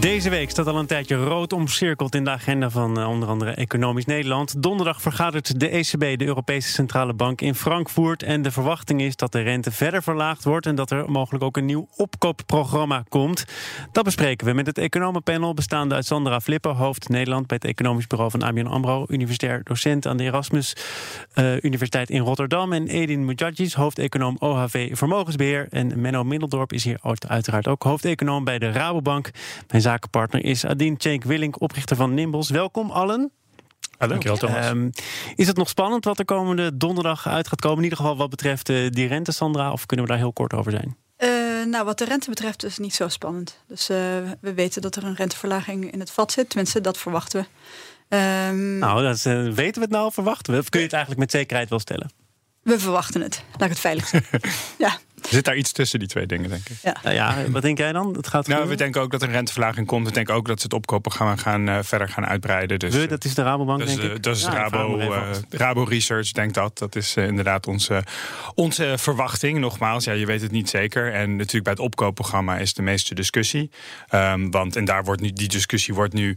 Deze week staat al een tijdje rood omcirkeld in de agenda van uh, onder andere Economisch Nederland. Donderdag vergadert de ECB, de Europese Centrale Bank, in Frankfurt. En de verwachting is dat de rente verder verlaagd wordt en dat er mogelijk ook een nieuw opkoopprogramma komt. Dat bespreken we met het economenpanel bestaande uit Sandra Flippen, hoofd Nederland bij het Economisch Bureau van ABN AMRO, universitair docent aan de Erasmus uh, Universiteit in Rotterdam. En Edin Mujadjis, hoofdeconoom OHV Vermogensbeheer. En Menno Middeldorp is hier uiteraard ook hoofdeconoom bij de Rabobank. Mijn zakenpartner is Adine Cenk Willink, oprichter van Nimbles. Welkom allen. Hallo. Dankjewel, Thomas. Um, is het nog spannend wat er komende donderdag uit gaat komen? In ieder geval wat betreft uh, die rente, Sandra? Of kunnen we daar heel kort over zijn? Uh, nou, wat de rente betreft is het niet zo spannend. Dus uh, we weten dat er een renteverlaging in het vat zit. Tenminste, dat verwachten we. Um, nou, dat, weten we het nou? Verwachten we? Of kun je het eigenlijk met zekerheid wel stellen? We verwachten het. Laat ik het veilig zeggen. ja. Er zit daar iets tussen die twee dingen, denk ik. Ja. Nou ja, wat denk jij dan? Het gaat nou, we denken ook dat er een renteverlaging komt. We denken ook dat ze het opkoopprogramma gaan, uh, verder gaan uitbreiden. Dus, we, dat is de Rabobank, dus, denk ik? Dat is ja, Rabo, uh, Rabo Research, denkt dat. Dat is uh, inderdaad onze, onze verwachting. Nogmaals, ja, je weet het niet zeker. En natuurlijk bij het opkoopprogramma is de meeste discussie. Um, want, en daar wordt nu, die discussie wordt nu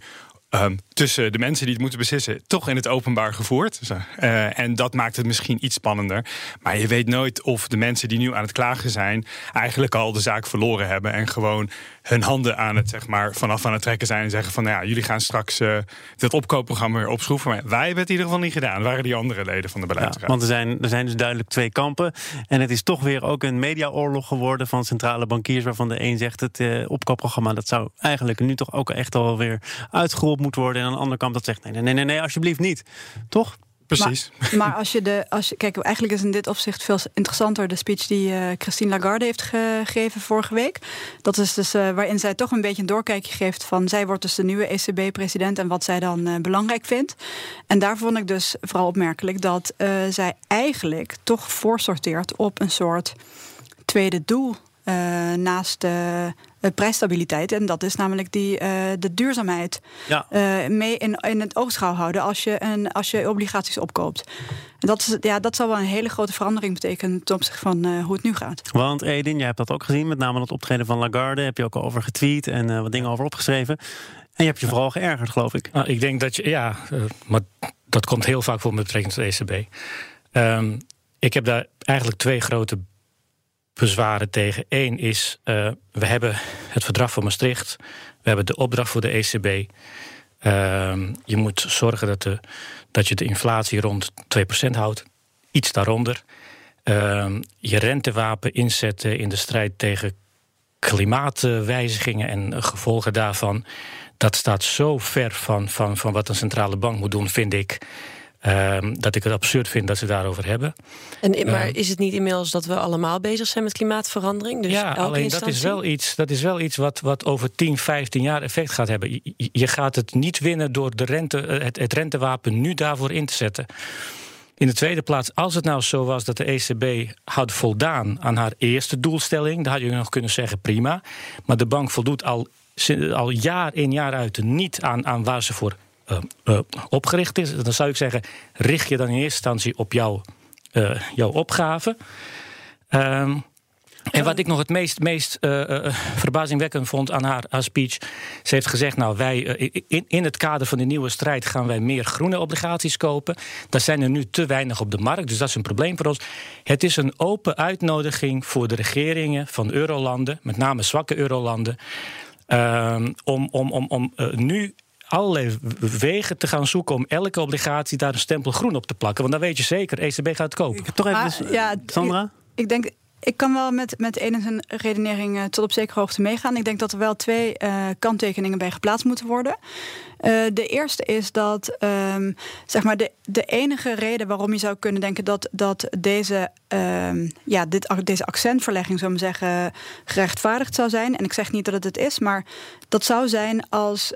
Um, tussen de mensen die het moeten beslissen, toch in het openbaar gevoerd. Uh, en dat maakt het misschien iets spannender. Maar je weet nooit of de mensen die nu aan het klagen zijn, eigenlijk al de zaak verloren hebben. En gewoon hun handen aan het, zeg maar, vanaf aan het trekken zijn. En zeggen van nou ja, jullie gaan straks uh, dat opkoopprogramma weer opschroeven. Maar wij hebben het in ieder geval niet gedaan. waren die andere leden van de beleidsraad. Ja, want er zijn, er zijn dus duidelijk twee kampen. En het is toch weer ook een mediaoorlog geworden van centrale bankiers. Waarvan de een zegt het uh, opkoopprogramma dat zou eigenlijk nu toch ook echt alweer uitgerold moet worden. En aan de andere kant dat zegt nee, nee, nee, nee, alsjeblieft niet. Toch? Precies. Maar, maar, als je de. Als je, kijk, eigenlijk is in dit opzicht veel interessanter de speech die uh, Christine Lagarde heeft gegeven vorige week. Dat is dus uh, waarin zij toch een beetje een doorkijkje geeft van. Zij wordt dus de nieuwe ECB-president en wat zij dan uh, belangrijk vindt. En daar vond ik dus vooral opmerkelijk dat zij eigenlijk toch voorsorteert op een soort tweede doel. Naast de prijsstabiliteit. En dat is namelijk die, uh, de duurzaamheid ja. uh, mee in, in het oogschouw houden als je, een, als je obligaties opkoopt. En dat, is, ja, dat zal wel een hele grote verandering betekenen ten opzichte van uh, hoe het nu gaat. Want Edin, jij hebt dat ook gezien, met name het optreden van Lagarde. Heb je ook over getweet en wat dingen over opgeschreven. En je hebt je vooral geërgerd, geloof ik. Nou, ik denk dat je, ja, maar dat komt heel vaak voor met betrekking tot de ECB. Um, ik heb daar eigenlijk twee grote bezwaren tegen. Eén is, uh, we hebben het verdrag van Maastricht. We hebben de opdracht voor de ECB. Uh, je moet zorgen dat, de, dat je de inflatie rond 2% houdt. Iets daaronder. Uh, je rentewapen inzetten in de strijd tegen klimaatwijzigingen en gevolgen daarvan. Dat staat zo ver van, van, van wat een centrale bank moet doen, vind ik. Um, dat ik het absurd vind dat ze daarover hebben. En, maar is het niet inmiddels dat we allemaal bezig zijn met klimaatverandering? Dus ja, alleen instantie? dat is wel iets, dat is wel iets wat, wat over 10, 15 jaar effect gaat hebben. Je, je gaat het niet winnen door de rente, het, het rentewapen nu daarvoor in te zetten. In de tweede plaats, als het nou zo was dat de ECB had voldaan aan haar eerste doelstelling, dan had je nog kunnen zeggen prima. Maar de bank voldoet al, al jaar in jaar uit niet aan, aan waar ze voor uh, uh, opgericht is, dan zou ik zeggen: richt je dan in eerste instantie op jouw, uh, jouw opgave. Um, en wat ik nog het meest, meest verbazingwekkend vond aan haar, speech. Ze heeft gezegd: Nou, wij in, in het kader van de nieuwe strijd gaan wij meer groene obligaties kopen. Daar zijn er nu te weinig op de markt, dus dat is een probleem voor ons. Het is een open uitnodiging voor de regeringen van eurolanden, met name zwakke eurolanden. Um, om om, om, om nu allerlei wegen te gaan zoeken om elke obligatie daar een stempel groen op te plakken. Want dan weet je zeker, ECB gaat het kopen. Ik heb toch even, dus, ja, Sandra? Ik, ik denk, ik kan wel met, met een en zijn redenering uh, tot op zekere hoogte meegaan. Ik denk dat er wel twee uh, kanttekeningen bij geplaatst moeten worden. Uh, de eerste is dat um, zeg maar de, de enige reden waarom je zou kunnen denken dat, dat deze, um, ja, dit, deze accentverlegging, zou ik zeggen, gerechtvaardigd zou zijn. En ik zeg niet dat het het is, maar dat zou zijn als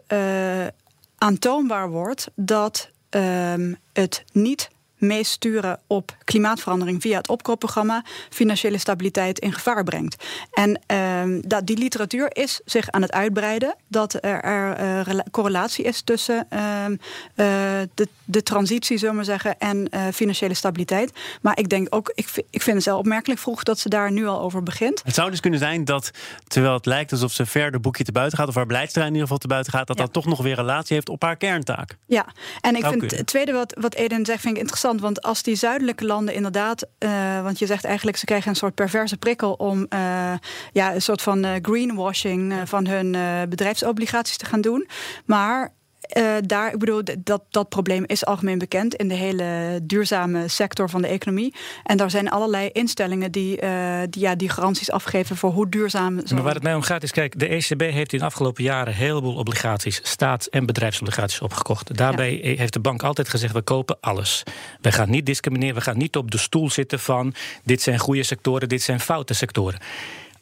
aantoonbaar wordt dat ehm, het niet meesturen op klimaatverandering via het opkoopprogramma financiële stabiliteit in gevaar brengt. En ehm, dat, die literatuur is zich aan het uitbreiden. Dat er, er uh, correlatie is tussen ehm, eh, de, de transitie, zullen we zeggen, en uh, financiële stabiliteit. Maar ik denk ook, ik, ik vind het zelf opmerkelijk vroeg dat ze daar nu al over begint. Het zou dus kunnen zijn dat, terwijl het lijkt alsof ze verder boekje te buiten gaat, of haar beleidsterrein in ieder geval te buiten gaat, dat ja. dat toch nog weer relatie heeft op haar kerntaak. Ja, en ik vind het tweede wat, wat Eden zegt, vind ik interessant. Want als die zuidelijke landen inderdaad, uh, want je zegt eigenlijk ze krijgen een soort perverse prikkel om uh, ja, een soort van uh, greenwashing van hun bedrijfsobligaties te gaan doen. Maar uh, daar, ik bedoel, dat, dat probleem is algemeen bekend in de hele duurzame sector van de economie. En daar zijn allerlei instellingen die, uh, die, ja, die garanties afgeven voor hoe duurzaam. Maar waar het mij om gaat is, kijk, de ECB heeft in de afgelopen jaren een heleboel obligaties, staats- en bedrijfsobligaties opgekocht. Daarbij ja. heeft de bank altijd gezegd: we kopen alles. We gaan niet discrimineren, we gaan niet op de stoel zitten van dit zijn goede sectoren, dit zijn foute sectoren.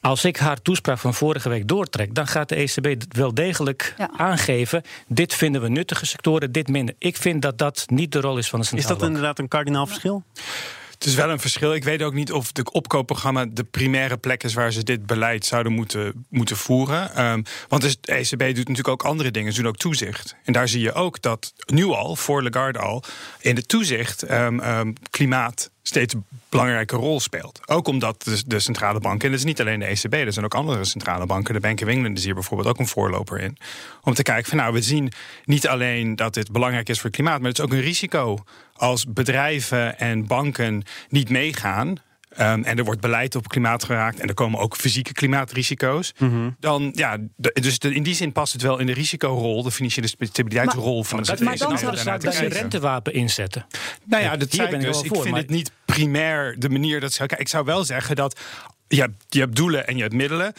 Als ik haar toespraak van vorige week doortrek, dan gaat de ECB wel degelijk ja. aangeven: dit vinden we nuttige sectoren, dit minder. Ik vind dat dat niet de rol is van de centrale Is dat inderdaad een kardinaal verschil? Het is wel een verschil. Ik weet ook niet of het opkoopprogramma de primaire plek is waar ze dit beleid zouden moeten, moeten voeren. Um, want de ECB doet natuurlijk ook andere dingen. Ze doen ook toezicht. En daar zie je ook dat nu al, voor Lagarde al, in de toezicht um, um, klimaat steeds een belangrijke rol speelt. Ook omdat de, centrale banken, en dat is niet alleen de ECB, er zijn ook andere centrale banken, de Bank of England is hier bijvoorbeeld ook een voorloper in, om te kijken van nou, we zien niet alleen dat dit belangrijk is voor het klimaat, maar het is ook een risico als bedrijven en banken niet meegaan. Um, en er wordt beleid op klimaat geraakt. En er komen ook fysieke klimaatrisico's. Mhm. Dan, ja, de, dus de, in die zin past het wel in de risicorol, de financiële stabiliteitsrol van de Maar dan zou je een rentewapen inzetten. Nou ja, dat zei ik dus. Ik, ik vind het niet primair de manier dat zou. Ik zou wel zeggen dat je hebt, je hebt doelen en je hebt middelen.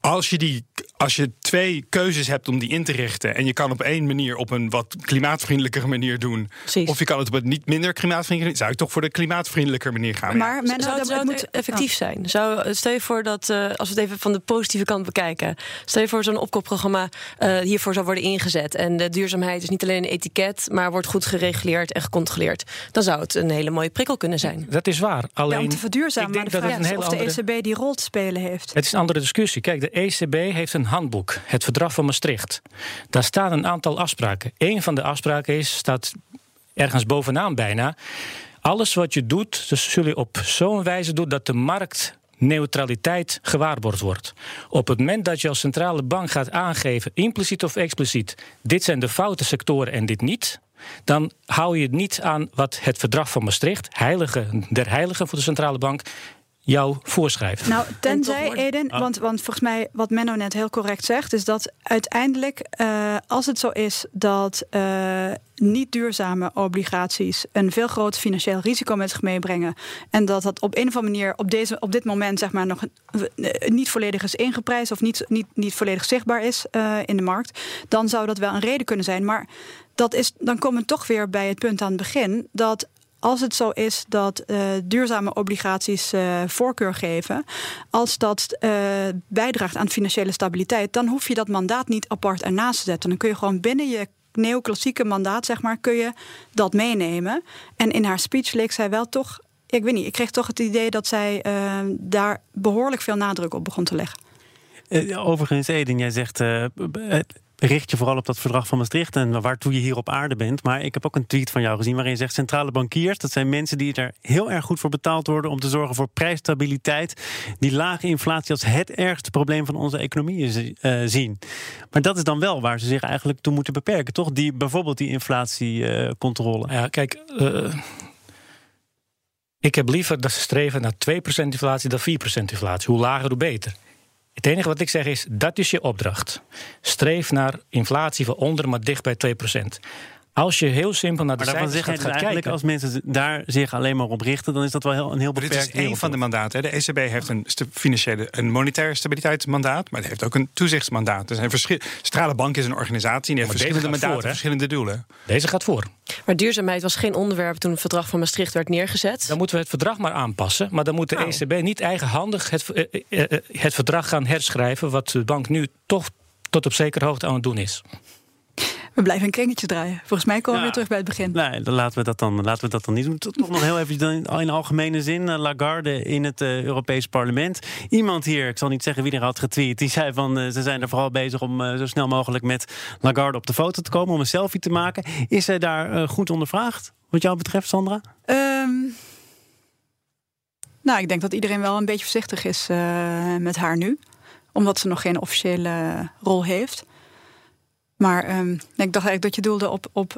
Als je, die, als je twee keuzes hebt om die in te richten. en je kan op één manier op een wat klimaatvriendelijkere manier doen. Precies. of je kan het op een niet minder klimaatvriendelijke zou ik toch voor de klimaatvriendelijke manier gaan. Maar men, zou het, zou het moet effectief zijn? Zou, stel je voor dat, uh, als we het even van de positieve kant bekijken. stel je voor zo'n opkoopprogramma uh, hiervoor zou worden ingezet. en de duurzaamheid is niet alleen een etiket. maar wordt goed gereguleerd en gecontroleerd. dan zou het een hele mooie prikkel kunnen zijn. Dat is waar. Alleen, ja, om te verduurzamen. Maar de vraag is of andere... de ECB die rol te spelen heeft. Het is een andere discussie. Kijk, de ECB heeft een handboek, het Verdrag van Maastricht. Daar staan een aantal afspraken. Een van de afspraken is, staat ergens bovenaan bijna. Alles wat je doet, dus zul je op zo'n wijze doen dat de markt neutraliteit gewaarborgd wordt. Op het moment dat je als centrale bank gaat aangeven, impliciet of expliciet, dit zijn de foute sectoren en dit niet, dan hou je het niet aan wat het verdrag van Maastricht, heilige der heiligen voor de centrale bank, jou voorschrijft. Nou, tenzij, Eden, want, want volgens mij wat Menno net heel correct zegt... is dat uiteindelijk, uh, als het zo is dat uh, niet duurzame obligaties... een veel groter financieel risico met zich meebrengen... en dat dat op een of andere manier op, deze, op dit moment zeg maar, nog niet volledig is ingeprijsd... of niet, niet, niet volledig zichtbaar is uh, in de markt... dan zou dat wel een reden kunnen zijn. Maar dat is, dan komen we toch weer bij het punt aan het begin... dat als het zo is dat uh, duurzame obligaties uh, voorkeur geven, als dat uh, bijdraagt aan financiële stabiliteit, dan hoef je dat mandaat niet apart ernaast te zetten. Dan kun je gewoon binnen je neoclassieke mandaat, zeg maar, kun je dat meenemen. En in haar speech leek zij wel toch, ik weet niet, ik kreeg toch het idee dat zij daar behoorlijk veel nadruk op begon te leggen. Overigens, Eden, jij zegt richt je vooral op dat verdrag van Maastricht en waartoe je hier op aarde bent. Maar ik heb ook een tweet van jou gezien waarin je zegt: centrale bankiers, dat zijn mensen die er heel erg goed voor betaald worden om te zorgen voor prijsstabiliteit, die lage inflatie als het ergste probleem van onze economie uh, zien. Maar dat is dan wel waar ze zich eigenlijk toe moeten beperken, toch? Die, bijvoorbeeld die inflatiecontrole. Uh, ja, kijk. Uh... Ik heb liever dat ze streven naar 2% inflatie dan 4% inflatie. Hoe lager, hoe beter. Het enige wat ik zeg is, dat is je opdracht. Streef naar inflatie van onder, maar dicht bij 2%. Als je heel simpel naar de maar cijfers gaat, dus gaat eigenlijk kijken... als mensen daar zich alleen maar op richten... dan is dat wel heel, een heel beperkt Dit is één van de mandaten. De ECB heeft een financiële, een monetair stabiliteitsmandaat... maar het heeft ook een toezichtsmandaat. Er zijn verschillende. Centrale Bank is een organisatie... die heeft verschillende mandaten, voor, verschillende doelen. Deze gaat voor. Maar duurzaamheid was geen onderwerp toen het verdrag van Maastricht werd neergezet. Dan moeten we het verdrag maar aanpassen. Maar dan moet de Nou. ECB niet eigenhandig het, eh, eh, het verdrag gaan herschrijven... wat de bank nu toch tot op zekere hoogte aan het doen is. We blijven een kringetje draaien. Volgens mij komen we weer terug bij het begin. Nee, dan laten we dat dan, laten we dat dan niet doen. Toch nog heel even in algemene zin. Eh, Lagarde in het uh, Europees Parlement. Iemand hier, ik zal niet zeggen wie er had getweet, die zei van uh, ze zijn er vooral bezig om zo snel mogelijk met Lagarde op de foto te komen, om een selfie te maken. Is zij daar goed ondervraagd, wat jou betreft, Sandra? Um, nou, ik denk dat iedereen wel een beetje voorzichtig is met haar nu omdat ze nog geen officiële rol heeft. Maar um, ik dacht eigenlijk dat je doelde op, op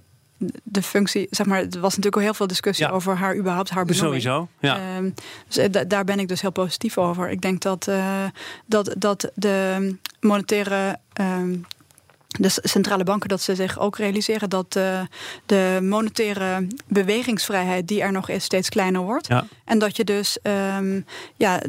de functie, zeg maar, er was natuurlijk al heel veel discussie over haar überhaupt haar benoeming. Sowieso, ja. Um, dus eh, daar ben ik dus heel positief over. Ik denk dat, uh, dat, dat de monetaire um, de centrale banken dat ze zich ook realiseren dat uh, de monetaire bewegingsvrijheid die er nog is steeds kleiner wordt. Ja. En dat je dus um, ja,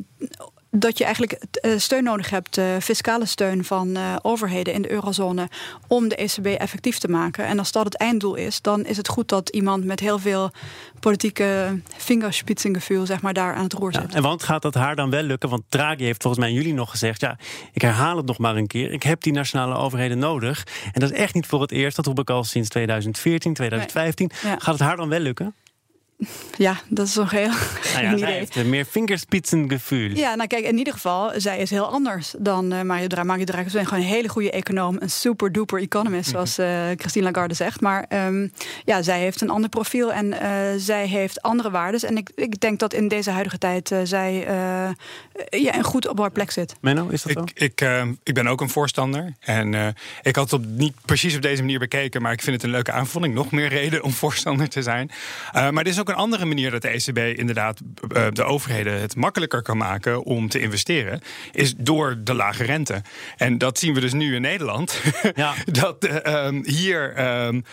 dat je eigenlijk eh, steun nodig hebt, uh, fiscale steun van uh, overheden in de eurozone, om de ECB effectief te maken. En als dat het einddoel is, dan is het goed dat iemand met heel veel politieke vingerspitsengevoel, zeg maar, daar aan het roer zit. Ja, en want gaat dat haar dan wel lukken? Want Draghi heeft volgens mij jullie nog gezegd, ja, ik herhaal het nog maar een keer, ik heb die nationale overheden nodig. En dat is echt niet voor het eerst, dat roep ik al sinds 2014, 2015. Nee. Ja. Gaat het haar dan wel lukken? Ja, dat is nog heel nou ja, zij heeft meer vingerspitsengevoel. Ja, nou kijk, in ieder geval, zij is heel anders dan uh, Mario Draghi. Mario Draghi is gewoon een hele goede econoom, een super duper economist, mhm. zoals uh, Christine Lagarde zegt. Maar um, ja, zij heeft een ander profiel en uh, zij heeft andere waarden. En ik, ik denk dat in deze huidige tijd zij ja, goed op haar plek zit. Menno, is dat ik, zo? Ik, ik ben ook een voorstander. En ik had het op, niet precies op deze manier bekeken, maar ik vind het een leuke aanvulling. Nog meer reden om voorstander te zijn. maar dit is ook een andere manier dat de ECB inderdaad uh, de overheden het makkelijker kan maken om te investeren, is door de lage rente. En dat zien we dus nu in Nederland. Ja. dat uh, um, hier, um,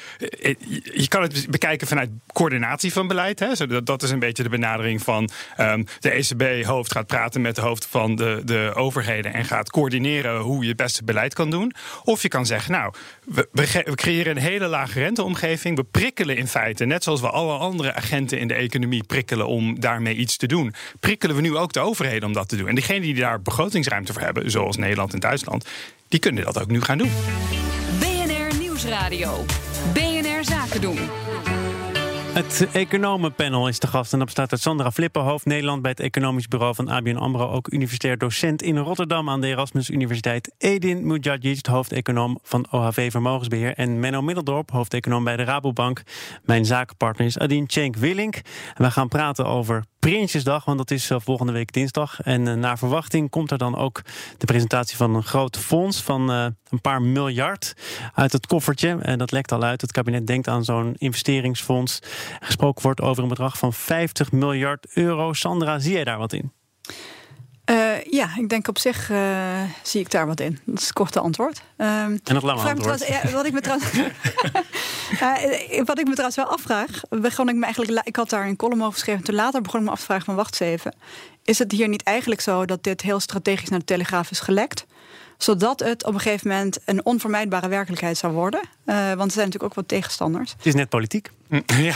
je kan het bekijken vanuit coördinatie van beleid. Hè. Dat, dat is een beetje de benadering van um, de ECB-hoofd gaat praten met de hoofd van de, de overheden en gaat coördineren hoe je het beste beleid kan doen. Of je kan zeggen, nou, we, we creëren een hele lage renteomgeving. We prikkelen in feite, net zoals we alle andere agenten in de economie prikkelen om daarmee iets te doen, prikkelen we nu ook de overheden om dat te doen. En diegenen die daar begrotingsruimte voor hebben, zoals Nederland en Duitsland, die kunnen dat ook nu gaan doen. BNR Nieuwsradio. BNR Zaken doen. Het economenpanel is te gast en dat bestaat uit Sandra Flippen, hoofd Nederland bij het economisch bureau van ABN AMRO, ook universitair docent in Rotterdam aan de Erasmus Universiteit. Edin Mujadjic, hoofdeconoom van OHV Vermogensbeheer en Menno Middeldorp, hoofdeconoom bij de Rabobank. Mijn zakenpartner is Adine Cenk Willink. En we gaan praten over Prinsjesdag, want dat is eh, volgende week dinsdag. En uh, naar verwachting komt er dan ook de presentatie van een groot fonds van uh, een paar miljard uit het koffertje. En dat lekt al uit. Het kabinet denkt aan zo'n investeringsfonds. Gesproken wordt over een bedrag van 50 miljard euro. Sandra, zie jij daar wat in? Ja, ik denk op zich uh, zie ik daar wat in. Dat is het korte antwoord. Um, en het lange antwoord. Trouwens, ja, wat, ik me trouwens, uh, wat ik me trouwens wel afvraag... Begon ik, me eigenlijk, ik had daar een column over geschreven... toen later begon ik me af te vragen van wacht eens even... is het hier niet eigenlijk zo dat dit heel strategisch naar de Telegraaf is gelekt zodat het op een gegeven moment een onvermijdbare werkelijkheid zou worden. Uh, want er zijn natuurlijk ook wat tegenstanders. Het is net politiek. Ja. ja.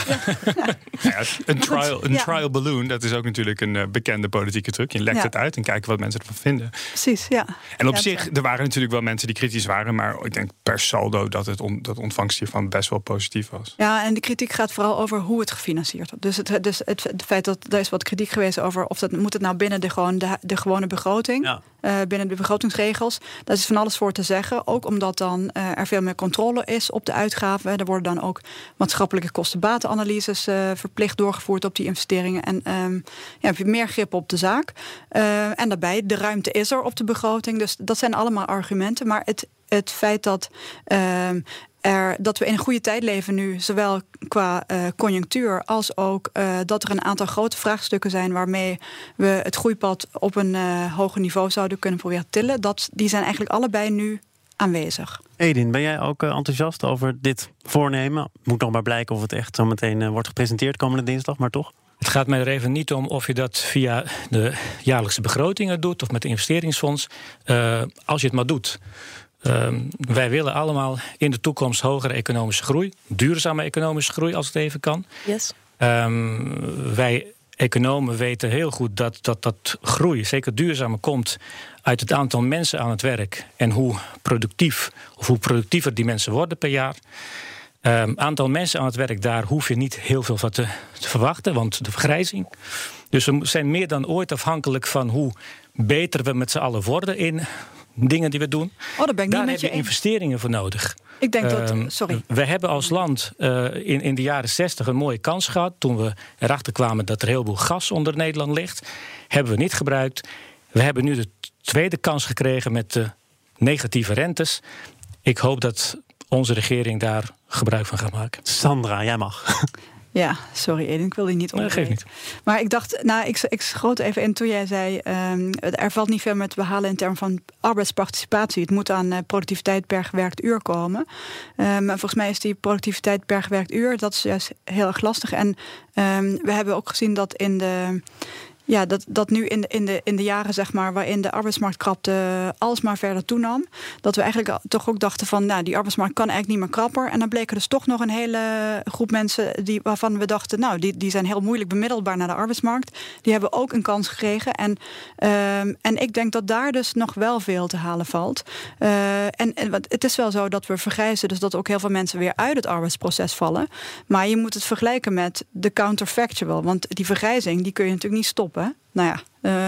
ja een trial, een trial balloon, dat is ook natuurlijk een uh, bekende politieke truc. Je lekt het uit en kijken wat mensen ervan vinden. Precies, ja. En op zich, er waren natuurlijk wel mensen die kritisch waren, maar ik denk per saldo dat het on, dat ontvangst hiervan best wel positief was. Ja, en de kritiek gaat vooral over hoe het gefinancierd wordt. Dus het, dus het, het feit dat er is wat kritiek geweest over of dat moet het nou binnen de, gewoon, de, de gewone begroting, ja. uh, binnen de begrotingsregels. Daar is van alles voor te zeggen. Ook omdat dan uh, er veel meer controle is op de uitgaven. Er worden dan ook maatschappelijke kosten-batenanalyses uh, verplicht doorgevoerd op die investeringen. En um, ja, heb je meer grip op de zaak. Uh, en daarbij, de ruimte is er op de begroting. Dus dat zijn allemaal argumenten. Maar het, het feit dat. Uh, er, dat we in een goede tijd leven nu, zowel qua uh, conjunctuur als ook dat er een aantal grote vraagstukken zijn waarmee we het groeipad op een hoger niveau zouden kunnen proberen tillen. Dat, die zijn eigenlijk allebei nu aanwezig. Edin, ben jij ook enthousiast over dit voornemen? Moet nog maar blijken of het echt zo meteen wordt gepresenteerd komende dinsdag, maar toch? Het gaat mij er even niet om of je dat via de jaarlijkse begrotingen doet of met de investeringsfonds. Uh, als je het maar doet. Uh, wij willen allemaal in de toekomst hogere economische groei, duurzame economische groei als het even kan. Yes. Um, wij economen weten heel goed dat, dat dat groei, zeker duurzame, komt uit het aantal mensen aan het werk en hoe productief of hoe productiever die mensen worden per jaar. Um, aantal mensen aan het werk, daar hoef je niet heel veel van te, te, verwachten, want de vergrijzing. Dus we zijn meer dan ooit afhankelijk van hoe beter we met z'n allen worden in dingen die we doen. Oh, daar ben ik daar niet heb je investeringen voor nodig. Ik denk dat, Ehm, sorry. We hebben als land uh, in, in de jaren 60 een mooie kans gehad. Toen we erachter kwamen dat er heel veel gas onder Nederland ligt. Hebben we niet gebruikt. We hebben nu de tweede kans gekregen met de negatieve rentes. Ik hoop dat onze regering daar gebruik van gaat maken. Sandra, jij mag. Ja, sorry Edin, ik wil die niet Nee, onderbreken. geeft niet. Maar ik dacht, nou, ik, ik schoot even in toen jij zei... ehm, er valt niet veel meer te behalen in termen van arbeidsparticipatie. Het moet aan eh, productiviteit per gewerkt uur komen. Ehm, maar volgens mij is die productiviteit per gewerkt uur... dat is juist heel erg lastig. En ehm, we hebben ook gezien dat in de... Ja, dat, dat nu in de, in, de, in de jaren zeg maar, waarin de arbeidsmarktkrapte alsmaar verder toenam, dat we eigenlijk toch ook dachten van, nou, die arbeidsmarkt kan eigenlijk niet meer krapper. En dan bleek er dus toch nog een hele groep mensen die, waarvan we dachten, nou, die, die zijn heel moeilijk bemiddelbaar naar de arbeidsmarkt. Die hebben ook een kans gekregen. En, ehm, en ik denk dat daar dus nog wel veel te halen valt. Eh, en, en het is wel zo dat we vergrijzen, dus dat ook heel veel mensen weer uit het arbeidsproces vallen. Maar je moet het vergelijken met de counterfactual. Want die vergrijzing die kun je natuurlijk niet stoppen. Nou ja,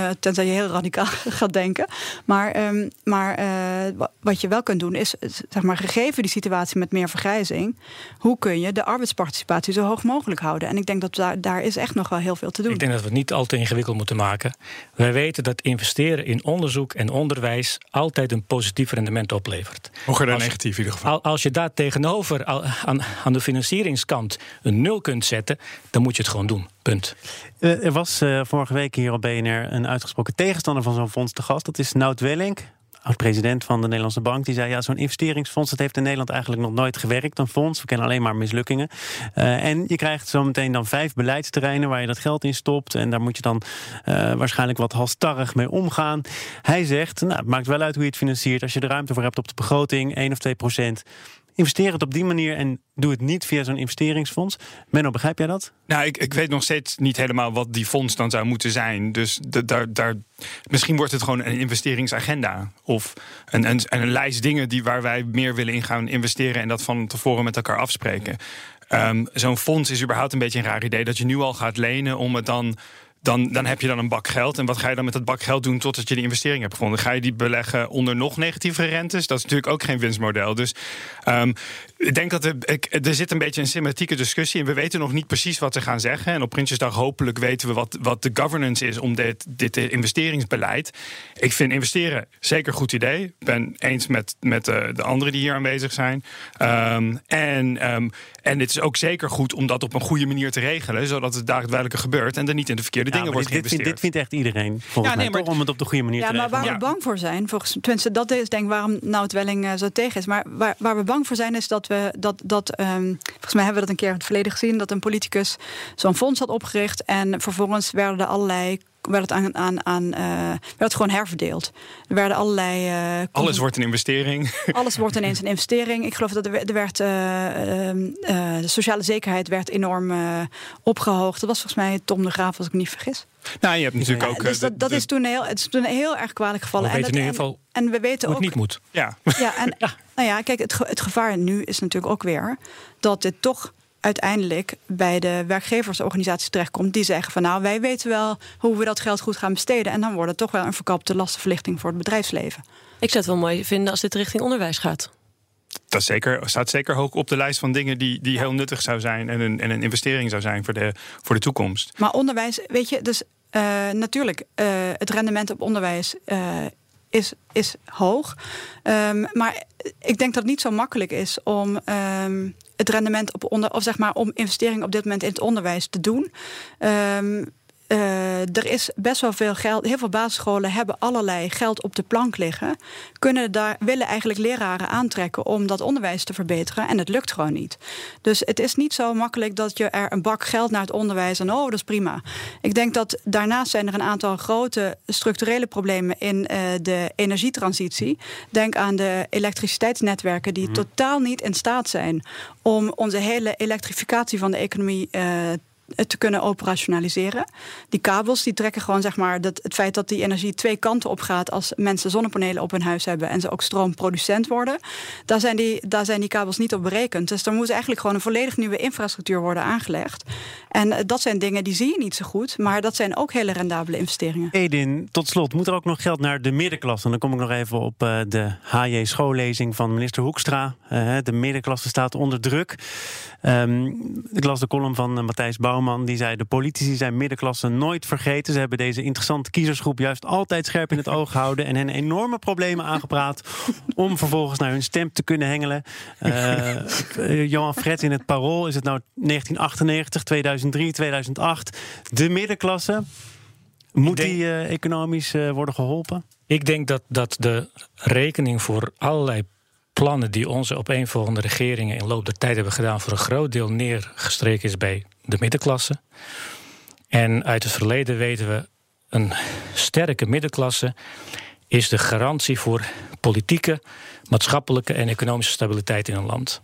eh, tenzij je heel radicaal gaat denken. Maar, ehm, maar eh, wa- wat je wel kunt doen is, eh, zeg maar, gegeven die situatie met meer vergrijzing, hoe kun je de arbeidsparticipatie zo hoog mogelijk houden? En ik denk dat daar, daar is echt nog wel heel veel te doen. Ik denk dat we het niet al te ingewikkeld moeten maken. Wij weten dat investeren in onderzoek en onderwijs altijd een positief rendement oplevert. Hoger dan Als- negatief in ieder geval. Al- Als je daar tegenover aan, aan de financieringskant een nul kunt zetten, dan moet je het gewoon doen. Eh, er was eh, vorige week hier op BNR een uitgesproken tegenstander van zo'n fonds te gast. Dat is Nout Welling, oud-president van de Nederlandse Bank. Die zei, ja, zo'n investeringsfonds... dat heeft in Nederland eigenlijk nog nooit gewerkt, een fonds. We kennen alleen maar mislukkingen. Eh, en je krijgt zometeen dan vijf beleidsterreinen... waar je dat geld in stopt. En daar moet je dan waarschijnlijk wat halstarrig mee omgaan. Hij zegt, nou, het maakt wel uit hoe je het financiert. Als je er ruimte voor hebt op de begroting, 1 of 2 procent... Investeer het op die manier en doe het niet via zo'n investeringsfonds. Menno, begrijp jij dat? Nou, ik, ik weet nog steeds niet helemaal wat die fonds dan zou moeten zijn. Dus da- daar, daar, misschien wordt het gewoon een investeringsagenda. Of een, een, een lijst dingen die, waar wij meer willen in gaan investeren... en dat van tevoren met elkaar afspreken. Ehm, Zo'n fonds is überhaupt een beetje een raar idee... dat je nu al gaat lenen om het dan... Dan, dan heb je dan een bak geld. En wat ga je dan met dat bak geld doen totdat je die investering hebt gevonden? Ga je die beleggen onder nog negatieve rentes? Dat is natuurlijk ook geen winstmodel. Dus ehm, ik denk dat er, er zit een beetje een semantieke discussie. En we weten nog niet precies wat ze gaan zeggen. En op Prinsjesdag hopelijk weten we wat, wat de governance is om dit, dit investeringsbeleid. Ik vind investeren zeker een goed idee. Ik ben eens met, met eh, de anderen die hier aanwezig zijn. Ehm, en, ehm, en het is ook zeker goed om dat op een goede manier te regelen. Zodat het daadwerkelijk gebeurt. En er niet in de verkeerde dingen Ja, maar wordt dit, dit, vindt, geïnvesteerd. dit vindt echt iedereen. Volgens Ja, nee, mij, maar- toch? Om het op de goede manier Ja, te maar regelen. waar we bang voor zijn, volgens tenminste, dat is denk ik waarom Nout Welling eh, zo tegen is. Maar waar, waar we bang voor zijn, is dat we dat, dat ehm, volgens mij hebben we dat een keer in het verleden gezien, dat een politicus zo'n fonds had opgericht en vervolgens werden er allerlei werd het aan, aan, aan eh, werd het gewoon herverdeeld. Er werden allerlei eh, Alles wordt een investering. alles wordt ineens een investering. Ik geloof dat er, werd- er werd eh, ehm, eh, de sociale zekerheid werd enorm eh, opgehoogd. Dat was volgens mij Tom de Graaf, als ik me niet vergis. nou, je hebt natuurlijk ook. dus de- dat, dat de- is toen heel, het is toen heel erg kwalijk gevallen. We weten en in het- ieder geval en, en we weten Hoe ook het niet moet. Ja. ja, en nou ja, kijk, het, ge- het gevaar nu is natuurlijk ook weer dat dit toch uiteindelijk bij de werkgeversorganisaties terechtkomt die zeggen van nou wij weten wel hoe we dat geld goed gaan besteden en dan wordt het toch wel een verkapte lastenverlichting voor het bedrijfsleven. Ik zou het wel mooi vinden als dit richting onderwijs gaat. Dat zeker, staat zeker hoog op de lijst van dingen die, die heel nuttig zou zijn en een, en een investering zou zijn voor de, voor de toekomst. Maar onderwijs, weet je, dus eh, natuurlijk, eh, het rendement op onderwijs eh, is, is hoog. Ehm, maar ik denk dat het niet zo makkelijk is om ehm, het rendement op onder, of zeg maar om investeringen op dit moment in het onderwijs te doen. Ehm, eh, er is best wel veel geld. Heel veel basisscholen hebben allerlei geld op de plank liggen. Kunnen daar, willen eigenlijk leraren aantrekken om dat onderwijs te verbeteren. En het lukt gewoon niet. Dus het is niet zo makkelijk dat je er een bak geld naar het onderwijs en oh, dat is prima. Ik denk dat daarnaast zijn er een aantal grote structurele problemen in eh, de energietransitie. Denk aan de elektriciteitsnetwerken die totaal niet in staat zijn om onze hele elektrificatie van de economie eh, te kunnen operationaliseren. Die kabels die trekken gewoon zeg maar dat, het feit dat die energie twee kanten op gaat als mensen zonnepanelen op hun huis hebben en ze ook stroomproducent worden. Daar zijn die, daar zijn die kabels niet op berekend. Dus er moet eigenlijk gewoon een volledig nieuwe infrastructuur worden aangelegd. En eh, dat zijn dingen die zie je niet zo goed, maar dat zijn ook hele rendabele investeringen. Edin, tot slot, moet er ook nog geld naar de middenklasse? En dan kom ik nog even op uh, de HJ schoollezing van minister Hoekstra. De middenklasse staat onder druk. Um, ik las de column van Matthijs Bouwman. Die zei: De politici zijn middenklasse nooit vergeten. Ze hebben deze interessante kiezersgroep juist altijd scherp in het oog gehouden. En hen enorme problemen aangepraat. om vervolgens naar hun stem te kunnen hengelen. Uh, Johan Fred in het Parool. Is het nou 1998, 2003, 2008? De middenklasse. Moet denk, die uh, economisch uh, worden geholpen? Ik denk dat, dat de rekening voor allerlei plannen die onze opeenvolgende regeringen in loop der tijd hebben gedaan, voor een groot deel neergestreken is bij de middenklasse. En uit het verleden weten we, een sterke middenklasse is de garantie voor politieke, maatschappelijke en economische stabiliteit in een land.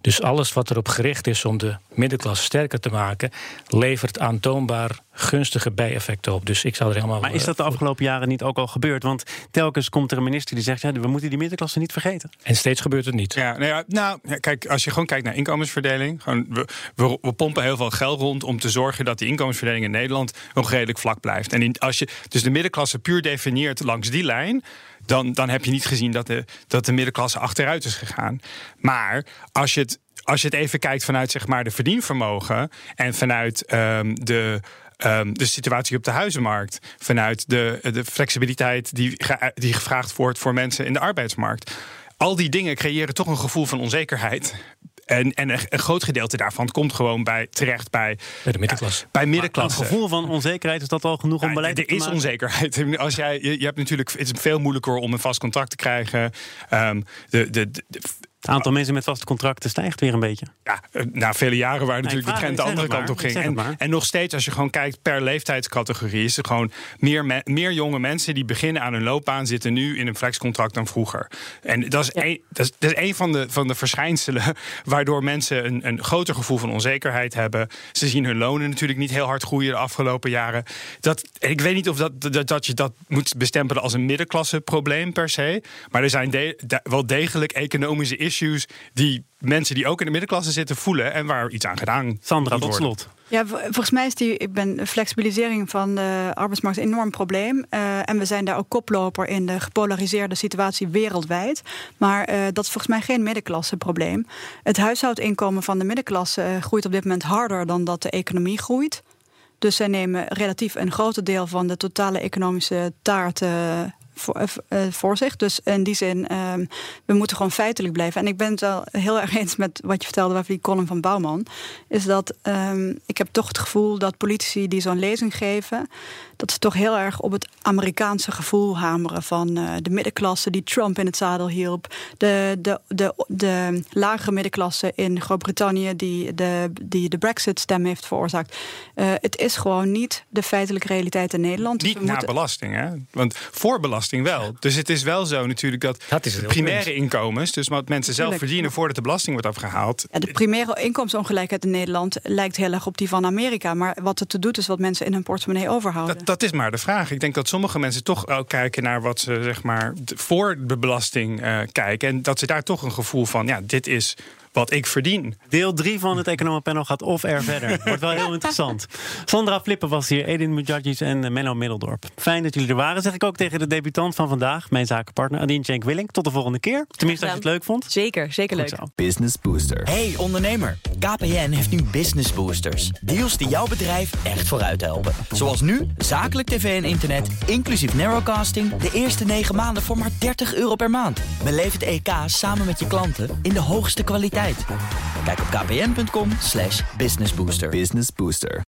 Dus alles wat erop gericht is om de middenklasse sterker te maken, levert aantoonbaar gunstige bijeffecten op. Dus ik zou er helemaal. Maar is dat de afgelopen jaren niet ook al gebeurd? Want telkens komt er een minister die zegt: ja, we moeten die middenklasse niet vergeten. En steeds gebeurt het niet. Ja, nou, ja, nou kijk, als je gewoon kijkt naar inkomensverdeling, gewoon, we, we, we, pompen heel veel geld rond om te zorgen dat die inkomensverdeling in Nederland nog redelijk vlak blijft. En in, als je dus de middenklasse puur definieert langs die lijn, dan, dan heb je niet gezien dat de, dat de middenklasse achteruit is gegaan. Maar als je het, als je het even kijkt vanuit zeg maar, de verdienvermogen en vanuit um, de. Um, de situatie op de huizenmarkt, vanuit de, de flexibiliteit die, die gevraagd wordt voor mensen in de arbeidsmarkt. Al die dingen creëren toch een gevoel van onzekerheid en, en een groot gedeelte daarvan komt gewoon bij, terecht bij, bij de middenklasse. Ja, bij middenklasse. Een gevoel van onzekerheid is dat al genoeg om beleid te maken? Er is onzekerheid. Als jij, je, je, hebt natuurlijk, het is veel moeilijker om een vast contract te krijgen. Um, de, de, de, het aantal mensen met vaste contracten stijgt weer een beetje. Ja, na vele jaren waar natuurlijk de trend de andere kant op ging. En, en, nog steeds, als je gewoon kijkt per leeftijdscategorie, is er gewoon meer, me, meer jonge mensen die beginnen aan hun loopbaan zitten nu in een flexcontract dan vroeger. En dat is, ja. een, dat is, dat is een van de, van de verschijnselen waardoor mensen een, een groter gevoel van onzekerheid hebben. Ze zien hun lonen natuurlijk niet heel hard groeien de afgelopen jaren. Dat, ik weet niet of dat, dat, dat je dat moet bestempelen als een middenklasse probleem per se. Maar er zijn de, de, wel degelijk economische issues die mensen die ook in de middenklasse zitten voelen en waar iets aan gedaan Sandra, tot slot. Ja, volgens mij is die ik ben, flexibilisering van de arbeidsmarkt een enorm probleem. Uh, en we zijn daar ook koploper in de gepolariseerde situatie wereldwijd. Maar uh, dat is volgens mij geen middenklasse probleem. Het huishoudinkomen van de middenklasse uh, groeit op dit moment harder dan dat de economie groeit. Dus zij nemen relatief een groot deel van de totale economische taart uh, voor, zich. Dus in die zin, uh, we moeten gewoon feitelijk blijven. En ik ben het wel heel erg eens met wat je vertelde over die column van Bouwman. Is dat um, ik heb toch het gevoel dat politici die zo'n lezing geven, dat ze toch heel erg op het Amerikaanse gevoel hameren van uh, de middenklasse die Trump in het zadel hielp. De, de, de, de lagere middenklasse in Groot-Brittannië die de, die de Brexit-stem heeft veroorzaakt. Uh, het is gewoon niet de feitelijke realiteit in Nederland. Niet dus na moeten... belasting, hè? Want voor belasting wel. Dus het is wel zo natuurlijk dat, dat is de primaire punt. inkomens, dus wat mensen zelf Tuurlijk. verdienen voordat de belasting wordt afgehaald. Ja, de primaire inkomensongelijkheid in Nederland lijkt heel erg op die van Amerika. Maar wat het te doet is wat mensen in hun portemonnee overhouden. Dat, dat is maar de vraag. Ik denk dat sommige mensen toch ook kijken naar wat ze zeg maar voor de belasting uh, kijken. En dat ze daar toch een gevoel van, ja, dit is wat ik verdien. Deel 3 van het Economenpanel gaat of er verder. Wordt wel heel interessant. Sandra Flippen was hier, Edin Mujadjis en Menno Middeldorp. Fijn dat jullie er waren, zeg ik ook tegen de debutant van vandaag, mijn zakenpartner Adine Cenk Willing. Tot de volgende keer. Tenminste, als je het leuk vond. Zeker, zeker leuk. Zo. Business Booster. Hey ondernemer, KPN heeft nu Business Boosters. Deals die jouw bedrijf echt vooruit helpen. Zoals nu, zakelijk tv en internet, inclusief narrowcasting, de eerste 9 maanden voor maar 30 euro per maand. Beleef het EK samen met je klanten in de hoogste kwaliteit. Kijk op kpn.com slash businessbooster. Business Booster.